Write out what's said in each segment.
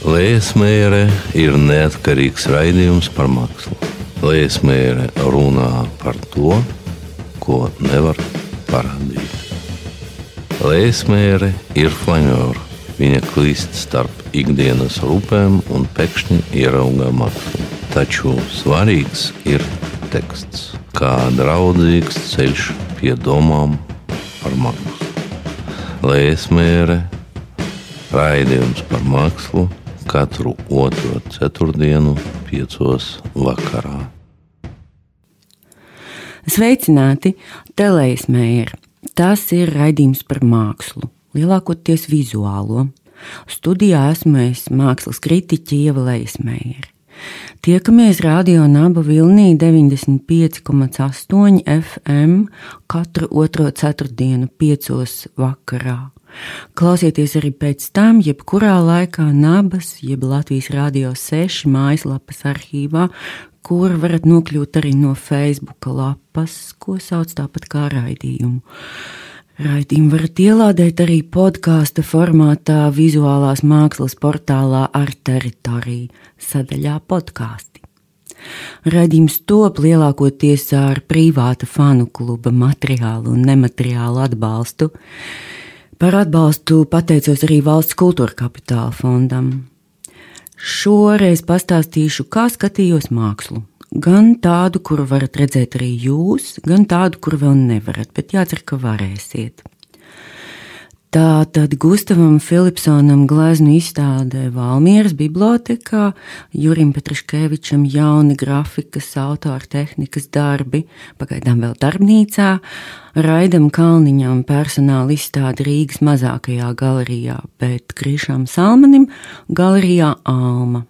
Lēsmēra ir neatkarīgs raidījums par mākslu. Lēsmēra runā par to, ko nevar parādīt. Lēsmēra ir flanēra. Viņa klīst starp ikdienas rūpēm un pēkšņi ierauga mākslu. Taču svarīgs ir teksts, kā draudzīgs ceļš pie domām par mākslu. Lēsmēra raidījums par mākslu katru otro ceturtdienu, piecos vakarā. Sveicināti, Telējas mēra. Tas ir raidījums par mākslu, lielākoties vizuālo. Studijā esmu es mākslas kritiķe Ieva Lēsmēra. Tiekamies radio Naba Vilnī 95,8 FM katru otro ceturtdienu, piecos vakarā. Klausieties arī pēc tam, jebkurā laikā Nabas, jeb Latvijas Rādio 6 mājaslapas arhīvā, kur varat nokļūt arī no Facebook lapas, ko sauc tāpat kā raidījumu. Raidījumu varat ielādēt arī podkāstu formātā, vizuālās mākslas portālā ar teritoriju sadaļā podkāstu. Radījums top lielākoties ar privāta fanu kluba materiālu un nemateriālu atbalstu. Par atbalstu pateicos arī Valsts kultūra kapitāla fondam. Šoreiz pastāstīšu, kā skatījos mākslu. Gan tādu, kuru varat redzēt arī jūs, gan tādu, kuru vēl nevarat, bet jācer, ka varēsiet. Tā tad Gustavam Filipsonam gleznu izstādē Valmieras bibliotekā, Jurim Petraškevičam jauni grafikas, autora tehnikas darbi, pagaidām vēl darbnīcā, Raidam Kalniņam personāla izstāde Rīgas mazākajā galerijā, bet Krišam Salmanim galerijā Alma.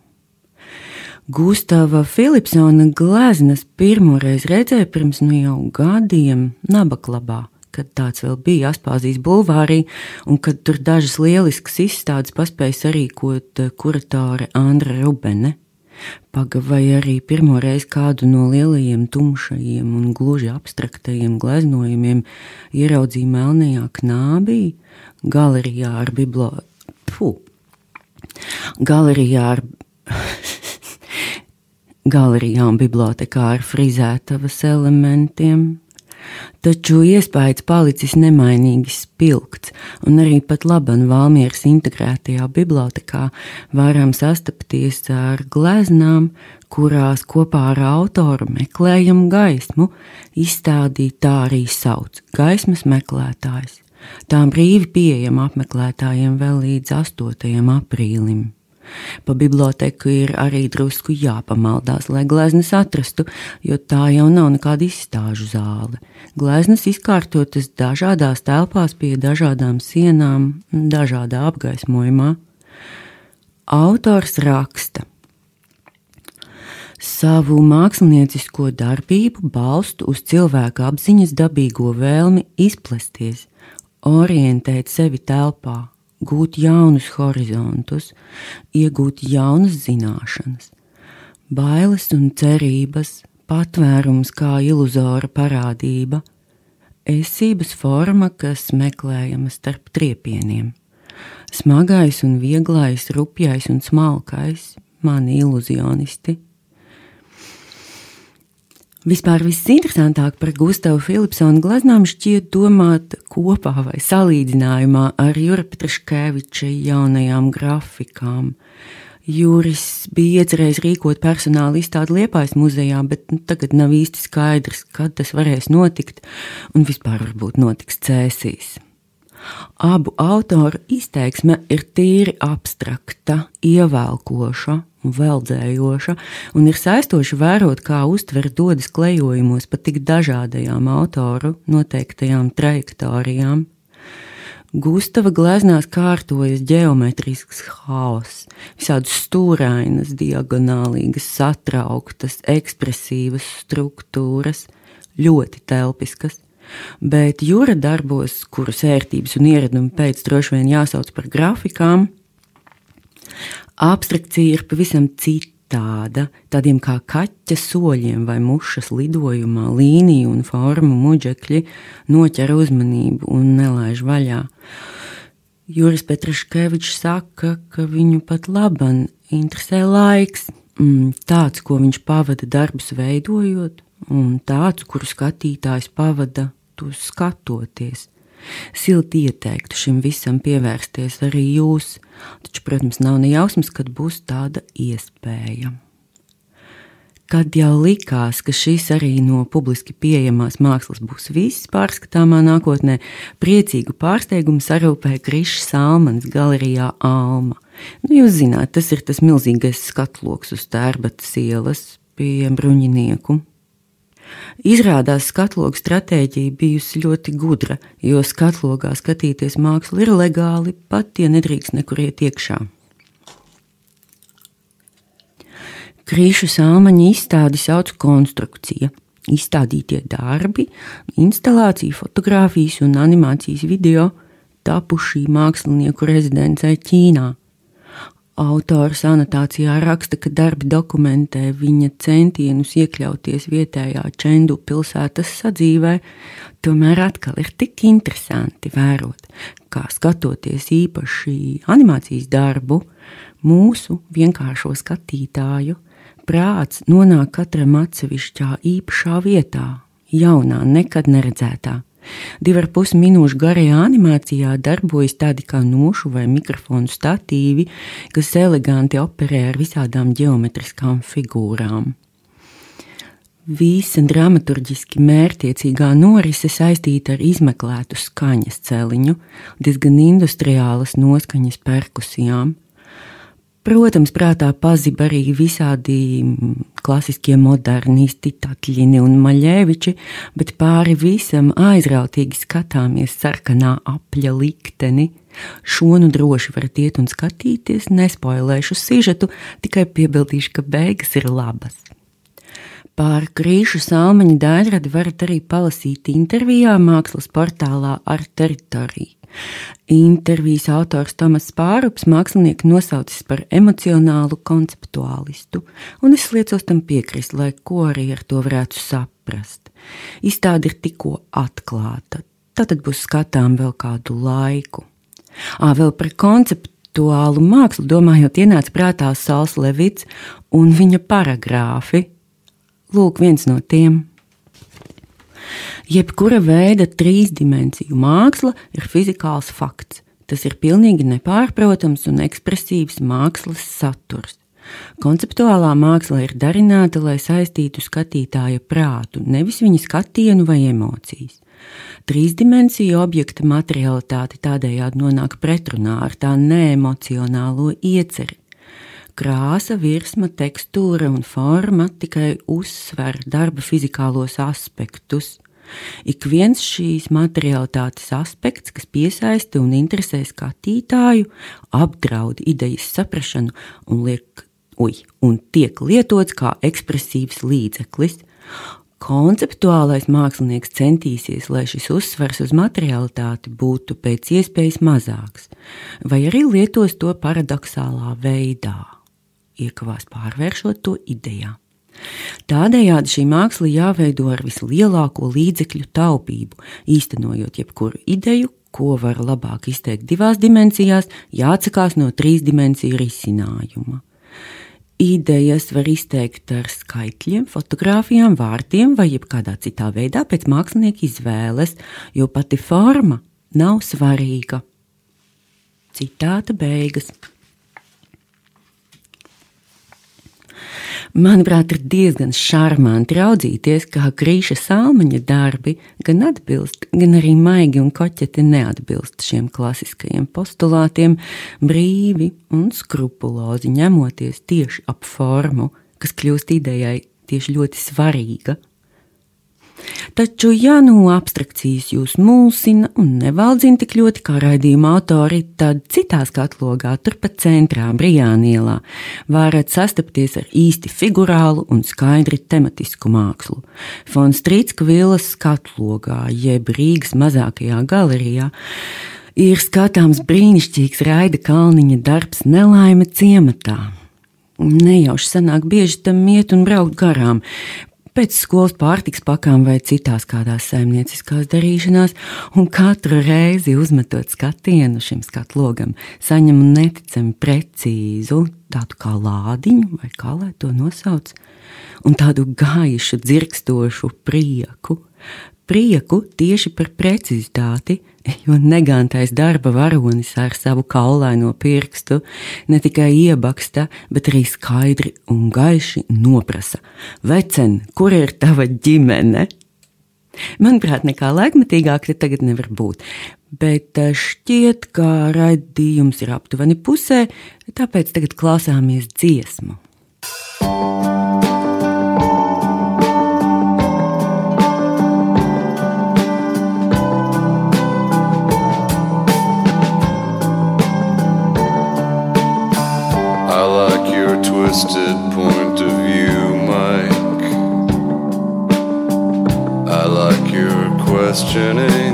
Gustava Filipsona gleznas pirmoreiz redzēju pirms nu jau gadiem Nabaklabā kad tāds vēl bija Aspāzijas bulvārī, un kad tur dažas lieliskas izstādes paspēja sarīkot eh, kuratore Andra Rubene. Pagavai arī pirmo reizi kādu no lielajiem, tumšajiem un gluži abstraktajiem gleznojumiem ieraudzīja melnajā knābī, galerijā ar bibliotēku. Galerijā ar galerijā un bibliotekā ar frizētavas elementiem, taču iespējas palicis nemainīgi spilgts, un arī pat laban Valmieras integrētajā bibliotekā varam sastapties ar gleznām, kurās kopā ar autoru meklējam gaismu, izstādīt tā arī sauc - gaismas meklētājs. Tā brīvi pieejama apmeklētājiem vēl līdz 8. aprīlim. Pa biblioteku ir arī drusku jāpamaldās, lai gleznas atrastu, jo tā jau nav nekāda izstāžu zāle. Gleznas izkārtotas dažādās telpās pie dažādām sienām, dažādā apgaismojumā. Autors raksta. Savu māksliniecisko darbību balstu uz cilvēka apziņas dabīgo vēlmi izplesties, orientēt sevi telpā, gūt jaunus horizontus, iegūt jaunas zināšanas, bailes un cerības, patvērums kā iluzora parādība, esības forma, kas meklējama starp triepieniem. Smagais un vieglais, rupjais un smalkais, mani iluzionisti Vispār visinteresantāk par Gustavu Filipsonu gleznām šķiet domāt kopā vai salīdzinājumā ar Jura Petraškeviča jaunajām grafikām. Juris bija iecerējis rīkot personāla izstādi Liepājas muzejā, bet nu, tagad nav īsti skaidrs, kad tas varēs notikt un vispār varbūt notiks cēsīs. Abu autoru izteiksme ir tīri abstrakta, ievēlkoša un veldzējoša, un ir saistoši vērot, kā uztver dodas klejojumos pa tik dažādajām autoru noteiktajām trajektorijām. Gustava gleznās kārtojas geometrisks haoss, visādas stūrainas, diagonālīgas, satrauktas, ekspresīvas struktūras, ļoti telpiskas bet jūra darbos, kurus ērtības un ieradumi pēc droši vien jāsauc par grafikām, abstrakcija ir pavisam citāda. Tādiem kā kaķa soļiem vai mušas lidojumā, līniju un formu muģekļi noķer uzmanību un nelaiž vaļā. Juris Petraškevičs saka, ka viņu pat laban interesē laiks, mm, tāds, ko viņš pavada darbus veidojot, un tāds, kuru skatītājs pavada to skatoties. Silti ieteiktu šim visam pievērsties arī jūs, taču, protams, nav nejausmas, kad būs tāda iespēja. Kad jau likās, ka šis arī no publiski pieejamās mākslas būs viss pārskatāmā nākotnē, priecīgu pārsteigumu sarūpēja Krišs Salmans galerijā Alma. Nu, jūs zināt, tas ir tas milzīgais skatloks uz tērbatas ielas pie bruņinieku. Izrādās skatloga stratēģija bijusi ļoti gudra, jo skatlogā skatīties mākslu ir legāli, pat ja nedrīkst nekur iet iekšā. Krīšu sāmaņa izstādi sauc konstrukcija. Izstādītie darbi, instalācija, fotografijas un animācijas video tapuši mākslinieku rezidencē Ķīnā. Autors anotācijā raksta, ka darbi dokumentē viņa centienus iekļauties vietējā Čendu pilsētas sadzīvē, tomēr atkal ir tik interesanti vērot, kā skatoties īpaši animācijas darbu, mūsu vienkāršo skatītāju prāts nonāk katram atsevišķā īpašā vietā, jaunā, nekad neredzētā. Divu ar pus minūšu garajā animācijā darbojas tādi kā nošu vai mikrofonu statīvi, kas eleganti operē ar visādām geometriskām figūrām. Visa dramaturgiski mērķiecīgā norise saistīta ar izmeklētu skaņas celiņu, diezgan industriālas noskaņas perkusijām, Protams, prātā pazīst arī visādi klasiskie modernisti, Tatļini un Maļēviči, bet pāri visam aizrautīgi skatāmies sarkanā apļa likteni. Šo nu droši varat iet un skatīties, nespoilēšu sižetu, tikai piebildīšu, ka beigas ir labas. Par krīšu salmaņa daļradi varat arī palasīt intervijā mākslas portālā ar teritoriju. Intervijas autors Tomas Pārups mākslinieku nosaucis par emocionālu konceptuālistu, un es liecos tam piekrist, lai ko arī ar to varētu saprast. Izstāde ir tikko atklāta, tad būs skatām vēl kādu laiku. Ā, vēl par konceptuālu mākslu domājot, ienāca prātā Sāls Levits un viņa paragrāfi. Lūk, viens no tiem. Jebkura veida trīsdimensiju māksla ir fizikāls fakts. Tas ir pilnīgi nepārprotams un ekspresīvs mākslas saturs. Konceptuālā māksla ir darināta, lai saistītu skatītāja prātu, nevis viņa skatienu vai emocijas. Trīsdimensiju objekta materialitāte tādējādi nonāk pretrunā ar tā neemocionālo ieceri. Krāsa, virsma, tekstūra un forma tikai uzsver darba fizikālos aspektus. Ik viens šīs materiālitātes aspekts, kas piesaista un interesē skatītāju, apdraud idejas saprāšanu un, liek, uj, un tiek lietots kā ekspresīvs līdzeklis. Konceptuālais mākslinieks centīsies, lai šis uzsvers uz materialitāti būtu pēc iespējas mazāks, vai arī lietos to paradoxālā veidā, iekavās pārvēršot to idejā. Tādējādi šī māksla jāveido ar vislielāko līdzekļu taupību, īstenojot jebkuru ideju, ko var labāk izteikt divās dimensijās, jāatsakās no trīs dimensiju risinājuma. Idejas var izteikt ar skaitļiem, fotografijām, vārdiem vai jebkādā citā veidā pēc mākslinieka izvēles, jo pati forma nav svarīga. Citāta beigas. Manuprāt, ir diezgan šarmanti raudzīties, kā krīša salmaņa darbi gan atbilst, gan arī maigi un koķeti neatbilst šiem klasiskajiem postulātiem, brīvi un skrupulozi ņemoties tieši ap formu, kas kļūst idejai tieši ļoti svarīga Taču, ja nu abstrakcijas jūs mulsina un nevaldzina tik ļoti kā raidījuma autori, tad citā skatlogā, turpat centrā, Brijānielā, varat sastapties ar īsti figurālu un skaidri tematisku mākslu. Fons Trītska vilas skatlogā, jeb Rīgas mazākajā galerijā, ir skatāms brīnišķīgs Raida Kalniņa darbs Nelaime ciematā. Nejauši sanāk bieži tam iet un braukt garām, pēc skolas pārtiks pakām vai citās kādās saimnieciskās darīšanās, un katru reizi uzmetot skatienu šim skatlogam, saņemu neticami precīzu tādu kā lādiņu, vai kā lai to nosauc, un tādu gaišu, dzirkstošu prieku, prieku tieši par precizitāti, jo negantais darba varonis ar savu kaulaino pirkstu ne tikai iebaksta, bet arī skaidri un gaiši noprasa: Vecen, kur ir tava ģimene? Manuprāt, nekā laikmetīgāk te tagad nevar būt. Bet eh, šķiet, ka raidījums ir aptuveni pusē, tāpēc tagad klausāmies dziesmu. Twisted point of view, Mike. I like your questioning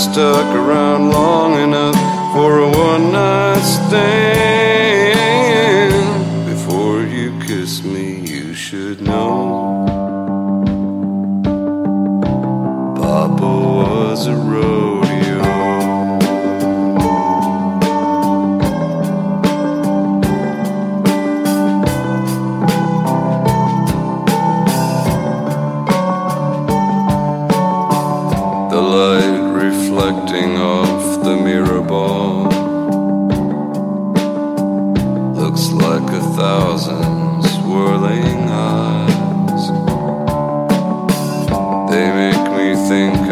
stuck around long enough for a one night stand.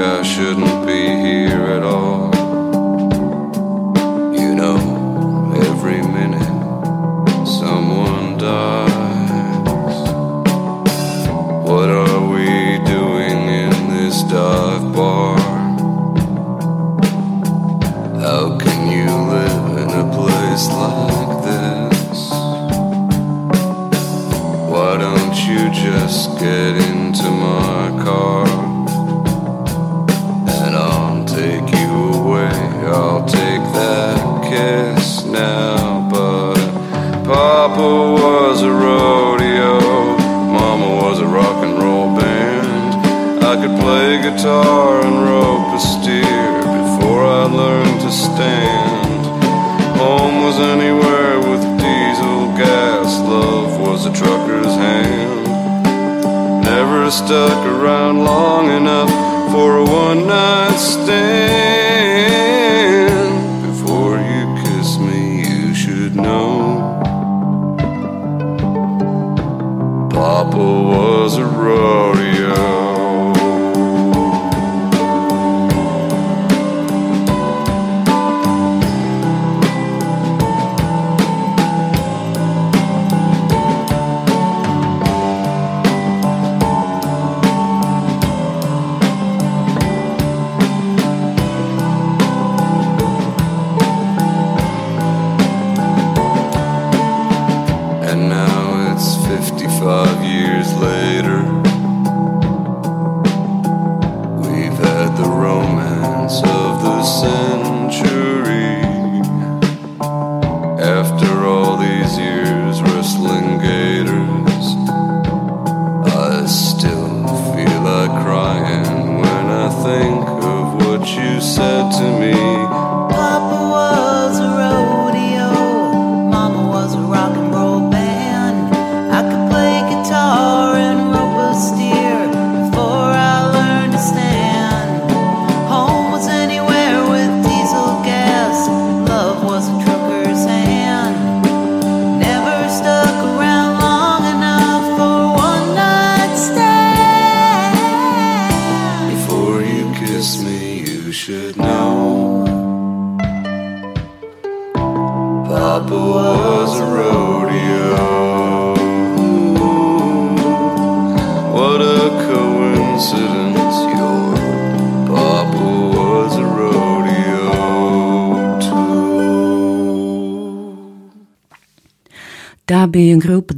I shouldn't be here guitar and rope a steer before I learned to stand. Home was anywhere with diesel gas, love was a trucker's hand. Never stuck around long enough for a one night stand. Before you kiss me, you should know. Papa was a rodeo.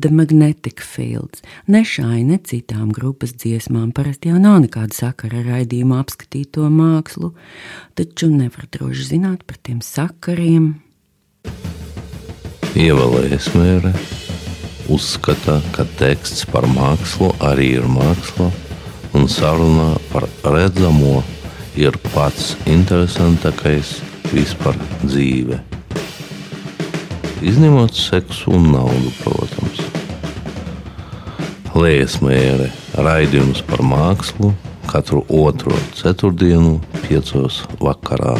The Magnetic Fields. Ne šai, ne citām grupas dziesmām parasti jau nav nekāda sakara ar raidījumu apskatīto mākslu, taču nevar droši zināt par tiem sakariem. Ievēlējas mēre uzskata, ka teksts par mākslu arī ir māksla, un saruna par redzamo ir pats interesantākais vispār dzīve. Izņemot seksu un naudu, protams. Lējas mēre raidījums par mākslu katru otro ceturtdienu, piecos vakarā.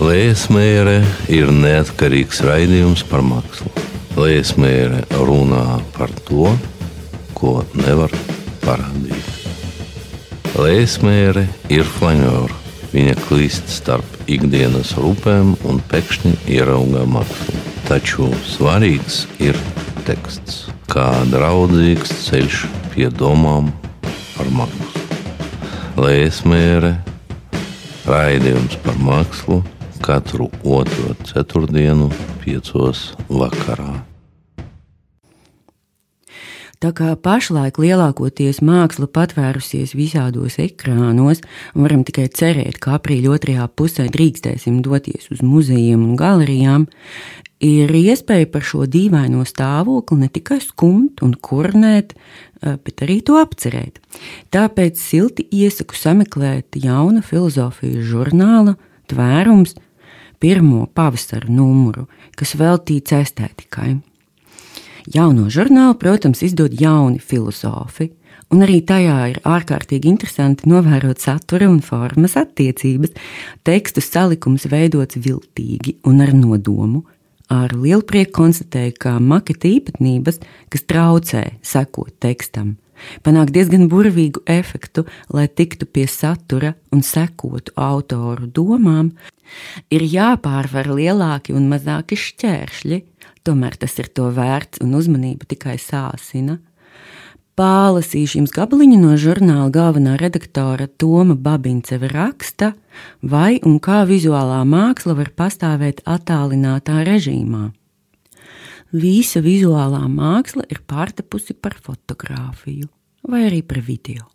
Lēsmēra ir neatkarīgs raidījums par mākslu. Lēsmēra runā par to, ko nevar parādīt. Lēsmēra ir flanēra. Viņa klīst starp ikdienas rūpēm un pēkšņi ierauga mākslu. Taču svarīgs ir teksts, kā draudzīgs ceļš pie domām par mākslu. Lēsmēra Raidījums par mākslu katru otro ceturtdienu, piecos vakarā. Tā kā pašlaik lielākoties māksla patvērusies visādos ekrānos, varam tikai cerēt, ka aprīļa otrajā pusē drīkstēsim doties uz muzejiem un galerijām, ir iespēja par šo dīvaino stāvokli ne tikai skumt un kurnēt, eh, bet arī to apcerēt. Tāpēc silti iesaku sameklēt jauna filozofijas žurnāla tvērums pirmo pavasara numuru, kas veltīts estētikai. Jauno žurnālu, protams, izdod jauni filozofi, un arī tajā ir ārkārtīgi interesanti novērot satura un formas attiecības. Tekstu salikums veidots viltīgi un ar nodomu. Ar lielu prieku konstatēju, ka maketa īpatnības, kas traucē sekot tekstam, panāk diezgan burvīgu efektu, lai tiktu pie satura un sekotu autoru domām, ir jāpārvar lielāki un mazāki šķēršļi, tomēr tas ir to vērts un uzmanību tikai sāsina. Pālasīšu jums gabaliņu no žurnāla galvenā redaktora Toma Babinceva raksta, vai un kā vizuālā māksla var pastāvēt attālinātā režīmā. Visa vizuālā māksla ir pārtapusi par fotografiju vai arī par video.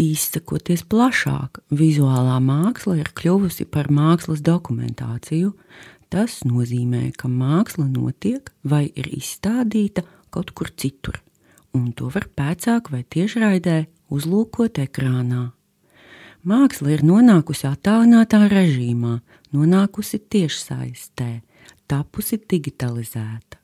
Izsakoties plašāk, vizuālā māksla ir kļuvusi par mākslas dokumentāciju. Tas nozīmē, ka māksla notiek vai ir izstādīta kaut kur citur, un to var pēcāk vai tiešraidē uzlūkot ekrānā. Māksla ir nonākusi attālinātā režīmā, nonākusi tiešsaistē, tapusi digitalizēta.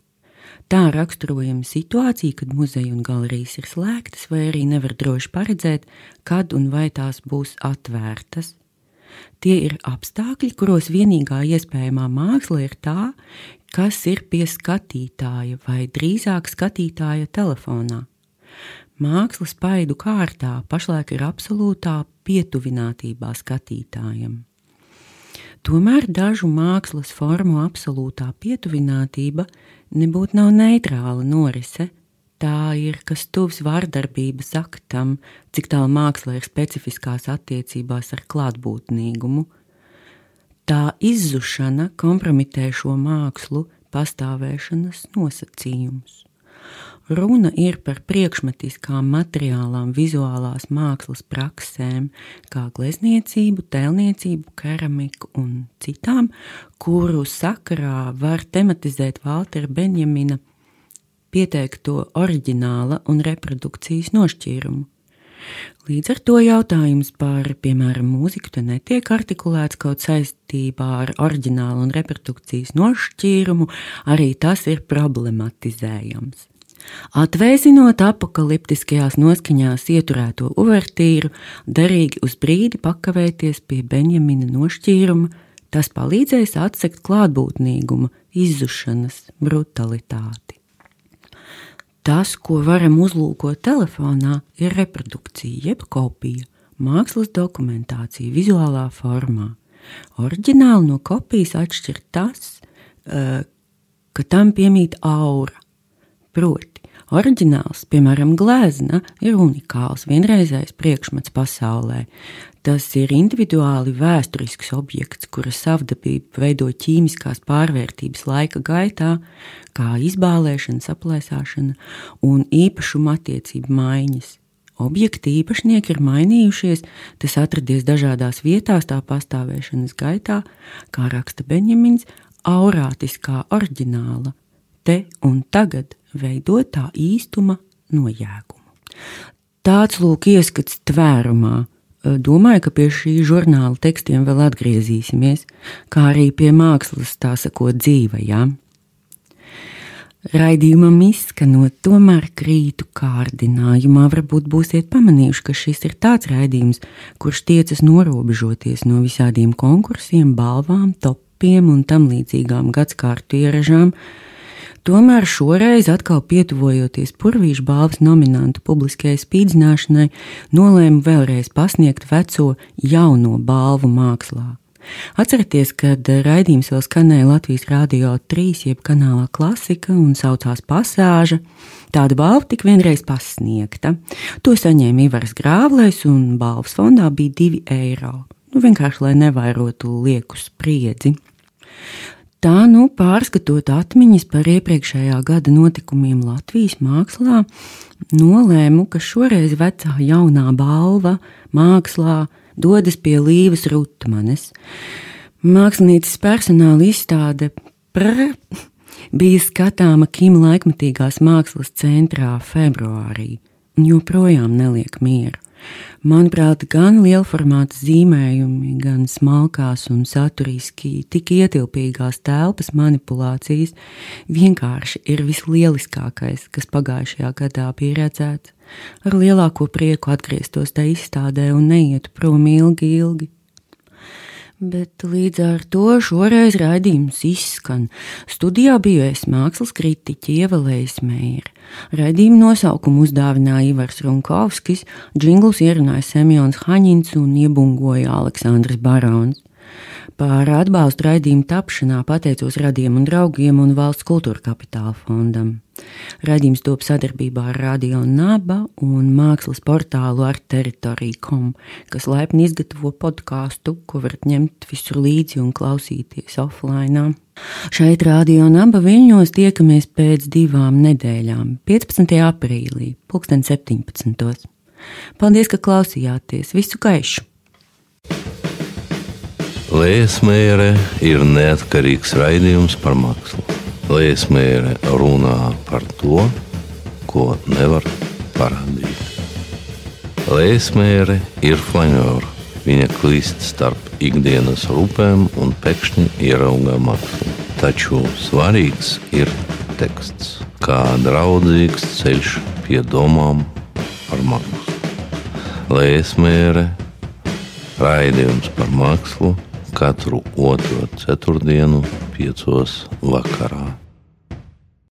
Tā raksturojama situācija, kad muzeja un galerijas ir slēgtas, vai arī nevar droši paredzēt, kad un vai tās būs atvērtas. Tie ir apstākļi, kuros vienīgā iespējamā māksla ir tā, kas ir pie skatītāja vai drīzāk skatītāja telefonā. Mākslas paidu kārtā pašlaik ir absolūtā pietuvinātībā skatītājam. Tomēr dažu mākslas formu absolūtā pietuvinātība nebūtu nav neitrāla norise. Tā ir kas tuvs vardarbības aktam, cik tālu māksla ir specifiskās attiecībās ar klātbūtnīgumu. Tā izzušana kompromitē šo mākslu pastāvēšanas nosacījumus. Runa ir par priekšmetiskām materiālām, vizuālās mākslas praksēm, kā glezniecību, tēlniecību, keramiku un citām, kuru sakarā var tematizēt Valtera Benjamina pieteikto oriģināla un reprodukcijas nošķīrumu. Līdz ar to jautājums par, piemēram, mūziku te netiek artikulēts kaut saistībā ar oriģinālu un reprodukcijas nošķīrumu, arī tas ir problematizējams. Atvēsinot apakaliptiskajās noskaņās ieturēto uvertīru, derīgi uz brīdi pakavēties pie Benjamina nošķīruma, tas palīdzēs atsekt klātbūtnīguma, izzušanas brutalitāti. Tas, ko varam uzlūkot telefonā, ir reprodukcija, jeb kopija, mākslas dokumentācija, vizuālā formā. Oriģināli no kopijas atšķir tas, uh, ka tam piemīt aura. Proti, oriģināls, piemēram, glezna, ir unikāls, vienreizējs priekšmets pasaulē. Tas ir individuāli vēsturisks objekts, kura savdabība veido ķīmiskās pārvērtības laika gaitā, kā izbālēšana, saplēsāšana un īpašuma attiecību maiņas. Objekti īpašnieki ir mainījušies, tas atradies dažādās vietās tā pastāvēšanas gaitā, kā raksta Benjamins, aurātiskā oriģināla, te un tagad veidotā īstuma nojēgumu. Tāds lūk ieskats tvērumā. Domāju, ka pie šī žurnāla tekstiem vēl atgriezīsimies, kā arī pie mākslas, tā sakot, dzīvajām. Raidījumam izskanot, tomēr krītu kārdinājumā. Varbūt būsiet pamanījuši, ka šis ir tāds raidījums, kurš tiecas norobežoties no visādiem konkursiem, balvām, topiem un tam līdzīgām gadsimtu ieražām. Tomēr šoreiz, atkal pietuvojoties Purvīša balvas nominantu publiskajai spīdzināšanai, nolēmu vēlreiz pasniegt veco jauno balvu mākslā. Atcerieties, kad raidījums vēl skanēja Latvijas Rādio 3, jeb kanālā klasika un saucās Pasāža. Tāda balva tika vienreiz pasniegta. To saņēma Ivars Grāvlēs, un balvas fondā bija 2 eiro. Nu, vienkārši, lai nevairotu lieku spriedzi. Tā, nu, pārskatot atmiņas par iepriekšējā gada notikumiem Latvijas mākslā, nolēmu, ka šoreiz vecā jaunā balva mākslā dodas pie Līvas Rutmanes. Mākslinieces personāla izstāde pr bija skatāma Kim laikmatīgās mākslas centrā februārī, un joprojām neliek mieru. Manuprāt, gan lielformāta zīmējumi, gan smalkās un saturiski tik ietilpīgās telpas manipulācijas vienkārši ir vislieliskākais, kas pagājušajā gadā bija redzēts ar lielāko prieku atgrieztos tajā izstādē un neietu prom ilgi, ilgi. Bet līdz ar to šoreiz raidījums izskan. Studijā bija es mākslas kritiķi Ievalējs Meijers. Raidījuma nosaukumu uzdāvināja Ivars Runkovskis, džingls ierunāja Semjons Haņins un iebungoja Aleksandrs Barons. Par atbalstu raidījumu tapšanā pateicos radiem un draugiem un valsts kultūra kapitāla fondam. Radījums top sadarbībā ar Radio Naba un mākslas portālu ar teritoriju.com, kas laipni izgatavo podkāstu, ko varat ņemt visur līdzi un klausīties offline. Šeit Radio Naba viļņos tiekamies pēc divām nedēļām, 15. aprīlī, 2017. Paldies, ka klausījāties! Visu gaišu! Lēsmēra ir neatkarīgs raidījums par mākslu. Lēsmēra runā par to, ko nevar parādīt. Lēsmēra ir flanēra. Viņa klīst starp ikdienas rūpēm un pēkšņi ieraugā mākslu. Taču svarīgs ir teksts, kā draudzīgs ceļš pie domām par mākslu. Lēsmēra raidījums par mākslu katru otro ceturtdienu, piecos vakarā.